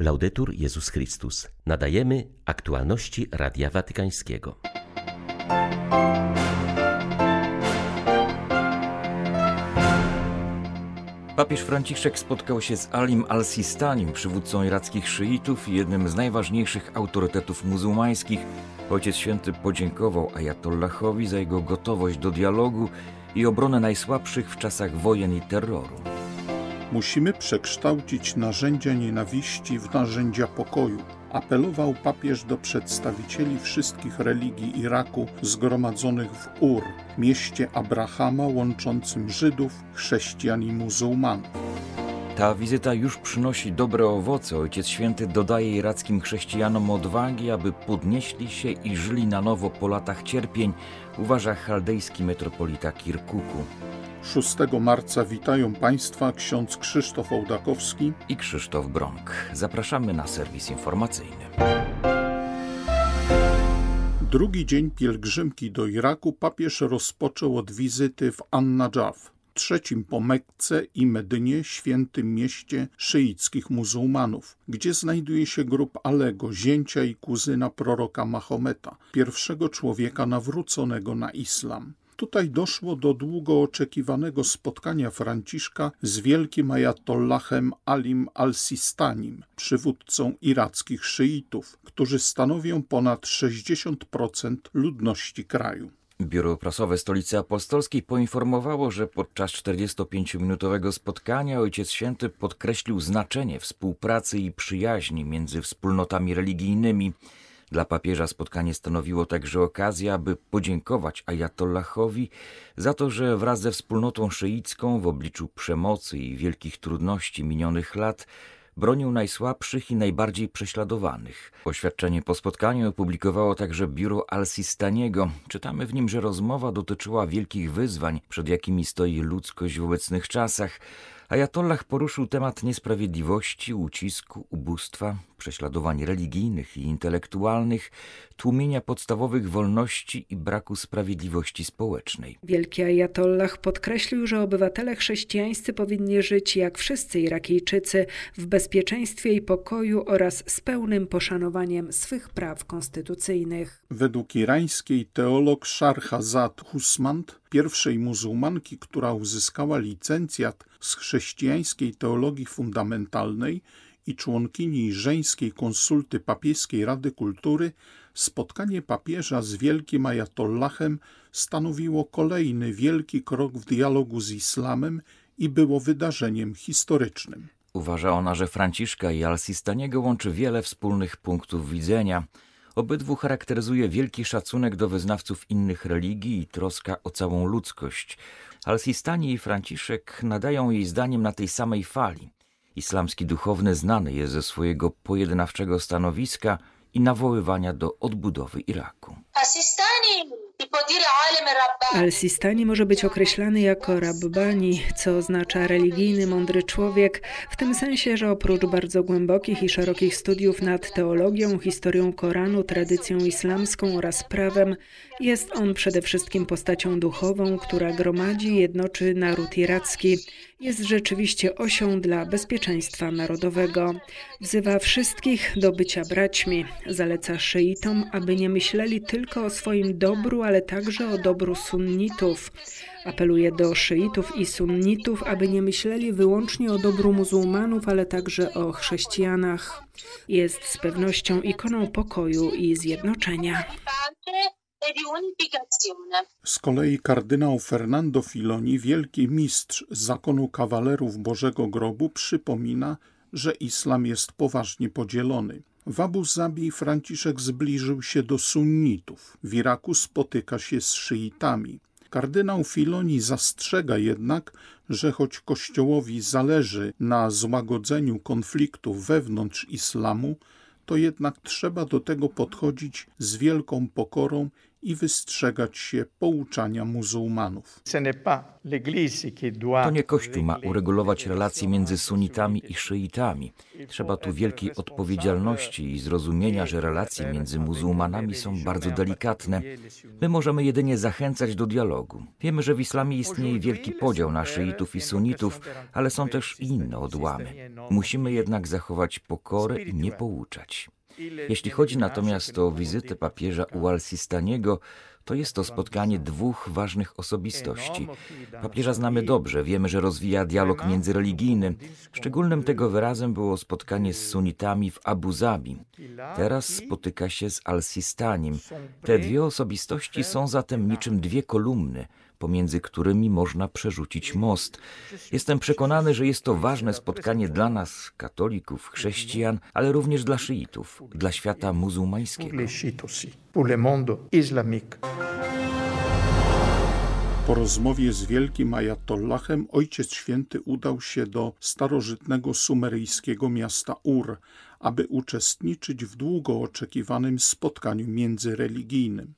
Laudetur Jezus Chrystus. Nadajemy aktualności Radia Watykańskiego. Papież Franciszek spotkał się z Alim al-Sistanim, przywódcą irackich szyitów i jednym z najważniejszych autorytetów muzułmańskich. Ojciec Święty podziękował Ayatollahowi za jego gotowość do dialogu i obronę najsłabszych w czasach wojen i terroru. Musimy przekształcić narzędzia nienawiści w narzędzia pokoju. Apelował papież do przedstawicieli wszystkich religii Iraku zgromadzonych w Ur, mieście Abrahama łączącym Żydów, chrześcijan i muzułmanów. Ta wizyta już przynosi dobre owoce. Ojciec Święty dodaje irackim chrześcijanom odwagi, aby podnieśli się i żyli na nowo po latach cierpień, uważa chaldejski metropolita Kirkuku. 6 marca witają Państwa ksiądz Krzysztof Ołdakowski i Krzysztof Bronk. Zapraszamy na serwis informacyjny. Drugi dzień pielgrzymki do Iraku papież rozpoczął od wizyty w An-Najaf, trzecim po Mekce i Medynie świętym mieście szyickich muzułmanów, gdzie znajduje się grup Alego, zięcia i kuzyna proroka Mahometa, pierwszego człowieka nawróconego na islam. Tutaj doszło do długo oczekiwanego spotkania Franciszka z wielkim ajatollahem Alim al-Sistanim, przywódcą irackich szyitów, którzy stanowią ponad 60% ludności kraju. Biuro Prasowe Stolicy Apostolskiej poinformowało, że podczas 45-minutowego spotkania Ojciec Święty podkreślił znaczenie współpracy i przyjaźni między wspólnotami religijnymi. Dla papieża spotkanie stanowiło także okazję, aby podziękować Ajatollahowi za to, że wraz ze wspólnotą szyicką w obliczu przemocy i wielkich trudności minionych lat bronił najsłabszych i najbardziej prześladowanych. Oświadczenie po spotkaniu opublikowało także biuro Al-Sistaniego. Czytamy w nim, że rozmowa dotyczyła wielkich wyzwań, przed jakimi stoi ludzkość w obecnych czasach, Ajatollah poruszył temat niesprawiedliwości, ucisku, ubóstwa, prześladowań religijnych i intelektualnych, tłumienia podstawowych wolności i braku sprawiedliwości społecznej. Wielki Ajatollah podkreślił, że obywatele chrześcijańscy powinni żyć jak wszyscy Irakijczycy w bezpieczeństwie i pokoju oraz z pełnym poszanowaniem swych praw konstytucyjnych. Według irańskiej teolog Sharhazad Husmand, pierwszej muzułmanki, która uzyskała licencjat z chrześcijańskiej teologii fundamentalnej, i członkini żeńskiej konsulty papieskiej Rady Kultury, spotkanie papieża z wielkim ajatollahem stanowiło kolejny wielki krok w dialogu z islamem i było wydarzeniem historycznym. Uważa ona, że Franciszka i Al-Sistaniego łączy wiele wspólnych punktów widzenia. Obydwu charakteryzuje wielki szacunek do wyznawców innych religii i troska o całą ludzkość. Al-Sistani i Franciszek nadają jej zdaniem na tej samej fali. Islamski duchowny znany jest ze swojego pojednawczego stanowiska i nawoływania do odbudowy Iraku. Al-Sistani może być określany jako Rabbani, co oznacza religijny, mądry człowiek, w tym sensie, że oprócz bardzo głębokich i szerokich studiów nad teologią, historią Koranu, tradycją islamską oraz prawem, jest on przede wszystkim postacią duchową, która gromadzi jednoczy naród iracki. Jest rzeczywiście osią dla bezpieczeństwa narodowego. Wzywa wszystkich do bycia braćmi. Zaleca szyitom, aby nie myśleli tylko o swoim dobru, ale także o dobru sunnitów. Apeluje do szyitów i sunnitów, aby nie myśleli wyłącznie o dobru muzułmanów, ale także o chrześcijanach. Jest z pewnością ikoną pokoju i zjednoczenia. Z kolei kardynał Fernando Filoni, wielki mistrz zakonu kawalerów Bożego Grobu, przypomina, że islam jest poważnie podzielony. W Abu Zabi Franciszek zbliżył się do sunnitów. W Iraku spotyka się z szyitami. Kardynał Filoni zastrzega jednak, że choć Kościołowi zależy na złagodzeniu konfliktów wewnątrz islamu, to jednak trzeba do tego podchodzić z wielką pokorą i wystrzegać się pouczania muzułmanów. To nie Kościół ma uregulować relacje między sunitami i szyitami. Trzeba tu wielkiej odpowiedzialności i zrozumienia, że relacje między muzułmanami są bardzo delikatne. My możemy jedynie zachęcać do dialogu. Wiemy, że w islamie istnieje wielki podział na szyitów i sunitów, ale są też inne odłamy. Musimy jednak zachować pokorę i nie pouczać. Jeśli chodzi natomiast o wizytę papieża u Al-Sistaniego, to jest to spotkanie dwóch ważnych osobistości. Papieża znamy dobrze, wiemy, że rozwija dialog międzyreligijny. Szczególnym tego wyrazem było spotkanie z sunitami w Abu Zabi. Teraz spotyka się z Al-Sistanim. Te dwie osobistości są zatem niczym dwie kolumny, pomiędzy którymi można przerzucić most. Jestem przekonany, że jest to ważne spotkanie dla nas, katolików, chrześcijan, ale również dla szyitów, dla świata muzułmańskiego. Po rozmowie z wielkim ajatollahem Ojciec Święty udał się do starożytnego sumeryjskiego miasta Ur, aby uczestniczyć w długo oczekiwanym spotkaniu międzyreligijnym.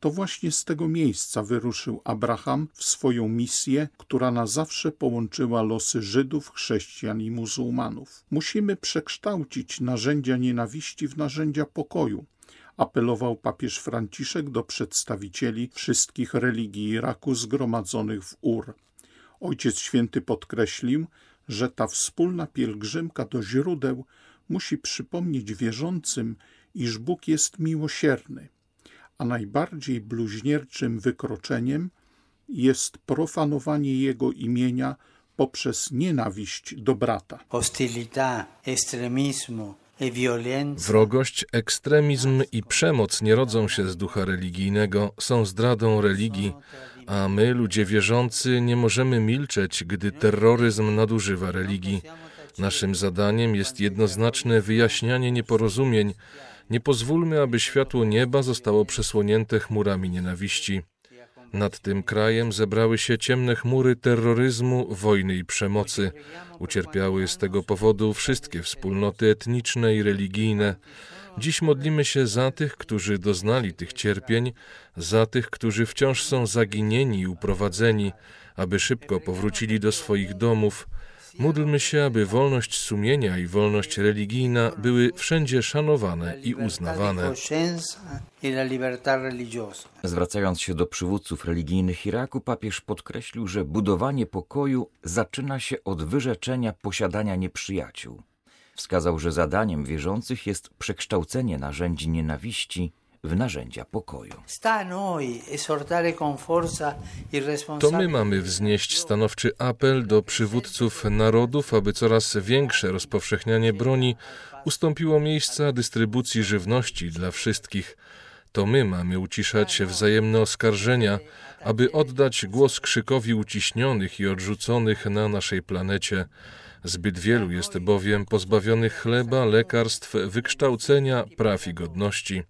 To właśnie z tego miejsca wyruszył Abraham w swoją misję, która na zawsze połączyła losy Żydów, chrześcijan i muzułmanów. Musimy przekształcić narzędzia nienawiści w narzędzia pokoju, apelował papież Franciszek do przedstawicieli wszystkich religii Iraku zgromadzonych w Ur. Ojciec Święty podkreślił, że ta wspólna pielgrzymka do źródeł musi przypomnieć wierzącym, iż Bóg jest miłosierny, a najbardziej bluźnierczym wykroczeniem jest profanowanie Jego imienia poprzez nienawiść do brata. Hostilità, estremismo, e Wrogość, ekstremizm i przemoc nie rodzą się z ducha religijnego, są zdradą religii, a my, ludzie wierzący, nie możemy milczeć, gdy terroryzm nadużywa religii. Naszym zadaniem jest jednoznaczne wyjaśnianie nieporozumień, nie pozwólmy, aby światło nieba zostało przesłonięte chmurami nienawiści. Nad tym krajem zebrały się ciemne chmury terroryzmu, wojny i przemocy. Ucierpiały z tego powodu wszystkie wspólnoty etniczne i religijne. Dziś modlimy się za tych, którzy doznali tych cierpień, za tych, którzy wciąż są zaginieni i uprowadzeni, aby szybko powrócili do swoich domów, Módlmy się, aby wolność sumienia i wolność religijna były wszędzie szanowane i uznawane. Zwracając się do przywódców religijnych Iraku, papież podkreślił, że budowanie pokoju zaczyna się od wyrzeczenia posiadania nieprzyjaciół. Wskazał, że zadaniem wierzących jest przekształcenie narzędzi nienawiści w narzędzia pokoju. To my mamy wznieść stanowczy apel do przywódców narodów, aby coraz większe rozpowszechnianie broni ustąpiło miejsca dystrybucji żywności dla wszystkich. To my mamy uciszać wzajemne oskarżenia, aby oddać głos krzykowi uciśnionych i odrzuconych na naszej planecie. Zbyt wielu jest bowiem pozbawionych chleba, lekarstw, wykształcenia, praw i godności.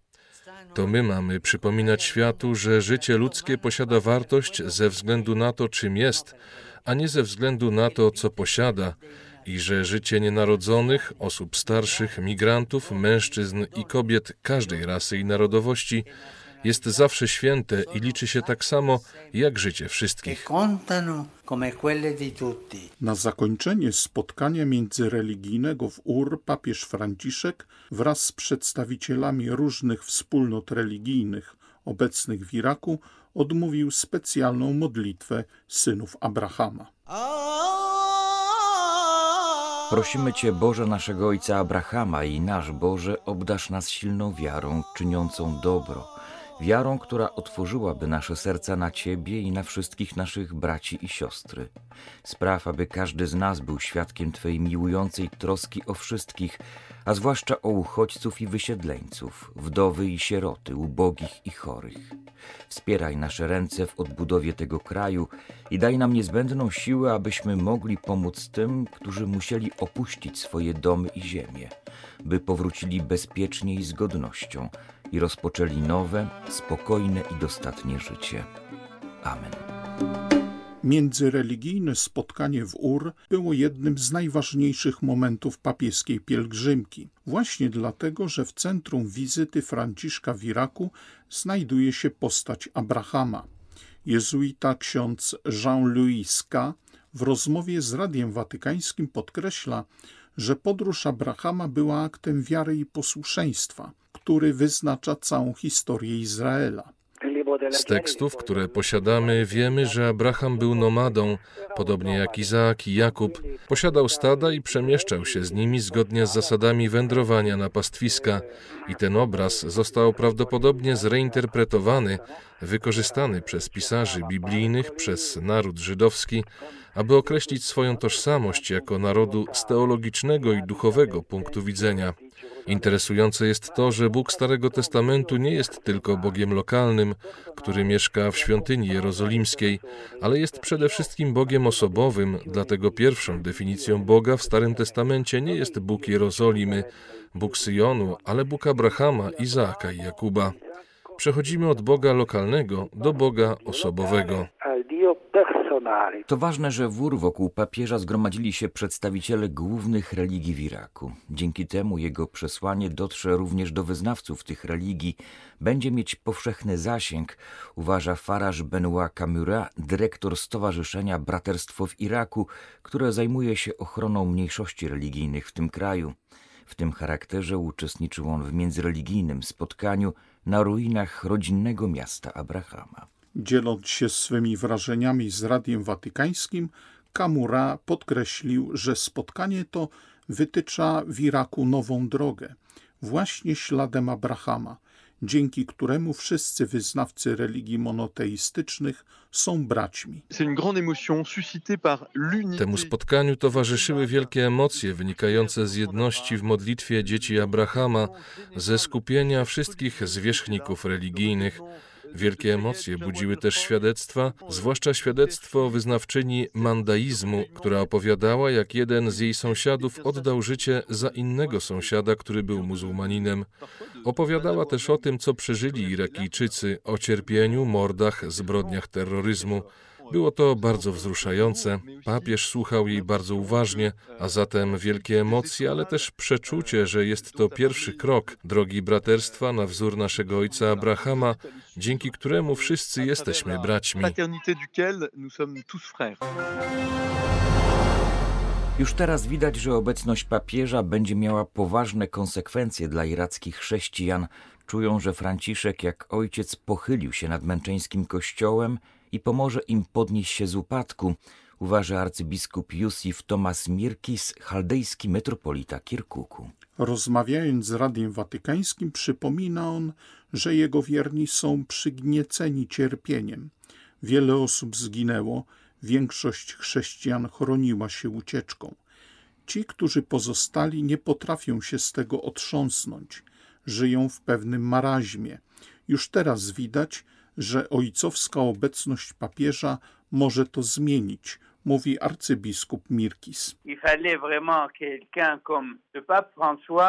To my mamy przypominać światu, że życie ludzkie posiada wartość ze względu na to, czym jest, a nie ze względu na to, co posiada, i że życie nienarodzonych, osób starszych, migrantów, mężczyzn i kobiet każdej rasy i narodowości jest zawsze święte i liczy się tak samo jak życie wszystkich. Na zakończenie spotkania międzyreligijnego w Ur papież Franciszek wraz z przedstawicielami różnych wspólnot religijnych obecnych w Iraku odmówił specjalną modlitwę synów Abrahama. Prosimy Cię, Boże naszego Ojca Abrahama i nasz Boże, obdasz nas silną wiarą, czyniącą dobro wiarą, która otworzyłaby nasze serca na Ciebie i na wszystkich naszych braci i siostry. Spraw, aby każdy z nas był świadkiem Twojej miłującej troski o wszystkich, a zwłaszcza o uchodźców i wysiedleńców, wdowy i sieroty, ubogich i chorych. Wspieraj nasze ręce w odbudowie tego kraju i daj nam niezbędną siłę, abyśmy mogli pomóc tym, którzy musieli opuścić swoje domy i ziemię, by powrócili bezpiecznie i z godnością i rozpoczęli nowe, spokojne i dostatnie życie. Amen. Międzyreligijne spotkanie w Ur było jednym z najważniejszych momentów papieskiej pielgrzymki. Właśnie dlatego, że w centrum wizyty Franciszka w Iraku znajduje się postać Abrahama. Jezuita ksiądz Jean-Louis Ska w rozmowie z Radiem Watykańskim podkreśla, że podróż Abrahama była aktem wiary i posłuszeństwa, który wyznacza całą historię Izraela. Z tekstów, które posiadamy, wiemy, że Abraham był nomadą, podobnie jak Izaak i Jakub. Posiadał stada i przemieszczał się z nimi zgodnie z zasadami wędrowania na pastwiska. I ten obraz został prawdopodobnie zreinterpretowany, wykorzystany przez pisarzy biblijnych, przez naród żydowski, aby określić swoją tożsamość jako narodu z teologicznego i duchowego punktu widzenia. Interesujące jest to, że Bóg Starego Testamentu nie jest tylko Bogiem lokalnym, który mieszka w świątyni jerozolimskiej, ale jest przede wszystkim Bogiem osobowym, dlatego pierwszą definicją Boga w Starym Testamencie nie jest Bóg Jerozolimy, Bóg Syjonu, ale Bóg Abrahama, Izaaka i Jakuba. Przechodzimy od Boga lokalnego do Boga osobowego. To ważne, że wór wokół papieża zgromadzili się przedstawiciele głównych religii w Iraku. Dzięki temu jego przesłanie dotrze również do wyznawców tych religii, będzie mieć powszechny zasięg, uważa Faraż Benoit Kamura, dyrektor Stowarzyszenia Braterstwo w Iraku, które zajmuje się ochroną mniejszości religijnych w tym kraju. W tym charakterze uczestniczył on w międzyreligijnym spotkaniu na ruinach rodzinnego miasta Abrahama. Dzieląc się swymi wrażeniami z Radiem Watykańskim, Kamura podkreślił, że spotkanie to wytycza w Iraku nową drogę, właśnie śladem Abrahama, dzięki któremu wszyscy wyznawcy religii monoteistycznych są braćmi. Temu spotkaniu towarzyszyły wielkie emocje wynikające z jedności w modlitwie dzieci Abrahama, ze skupienia wszystkich zwierzchników religijnych. Wielkie emocje budziły też świadectwa, zwłaszcza świadectwo wyznawczyni mandaizmu, która opowiadała, jak jeden z jej sąsiadów oddał życie za innego sąsiada, który był muzułmaninem. Opowiadała też o tym, co przeżyli Irakijczycy, o cierpieniu, mordach, zbrodniach terroryzmu. Było to bardzo wzruszające. Papież słuchał jej bardzo uważnie, a zatem wielkie emocje, ale też przeczucie, że jest to pierwszy krok drogi braterstwa na wzór naszego ojca Abrahama, dzięki któremu wszyscy jesteśmy braćmi. Już teraz widać, że obecność papieża będzie miała poważne konsekwencje dla irackich chrześcijan. Czują, że Franciszek jak ojciec pochylił się nad męczeńskim kościołem i pomoże im podnieść się z upadku, uważa arcybiskup Jusif Tomas Mirkis, chaldejski metropolita Kirkuku. Rozmawiając z Radiem Watykańskim, przypomina on, że jego wierni są przygnieceni cierpieniem. Wiele osób zginęło, większość chrześcijan chroniła się ucieczką. Ci, którzy pozostali, nie potrafią się z tego otrząsnąć. Żyją w pewnym maraźmie. Już teraz widać, że ojcowska obecność papieża może to zmienić, mówi arcybiskup Mirkis.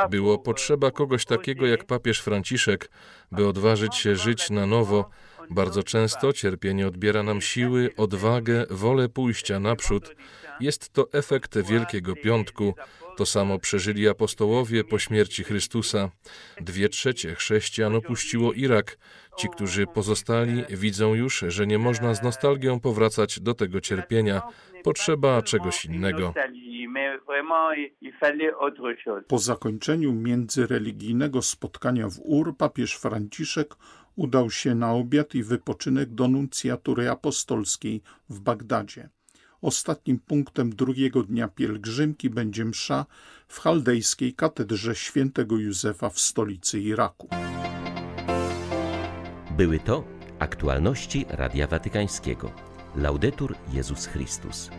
Było potrzeba kogoś takiego jak papież Franciszek, by odważyć się żyć na nowo. Bardzo często cierpienie odbiera nam siły, odwagę, wolę pójścia naprzód. Jest to efekt Wielkiego Piątku. To samo przeżyli apostołowie po śmierci Chrystusa. Dwie trzecie chrześcijan opuściło Irak. Ci, którzy pozostali, widzą już, że nie można z nostalgią powracać do tego cierpienia. Potrzeba czegoś innego. Po zakończeniu międzyreligijnego spotkania w Ur papież Franciszek udał się na obiad i wypoczynek do nuncjatury apostolskiej w Bagdadzie. Ostatnim punktem drugiego dnia pielgrzymki będzie msza w chaldejskiej katedrze świętego Józefa w stolicy Iraku. Były to aktualności Radia Watykańskiego. Laudetur Jezus Chrystus.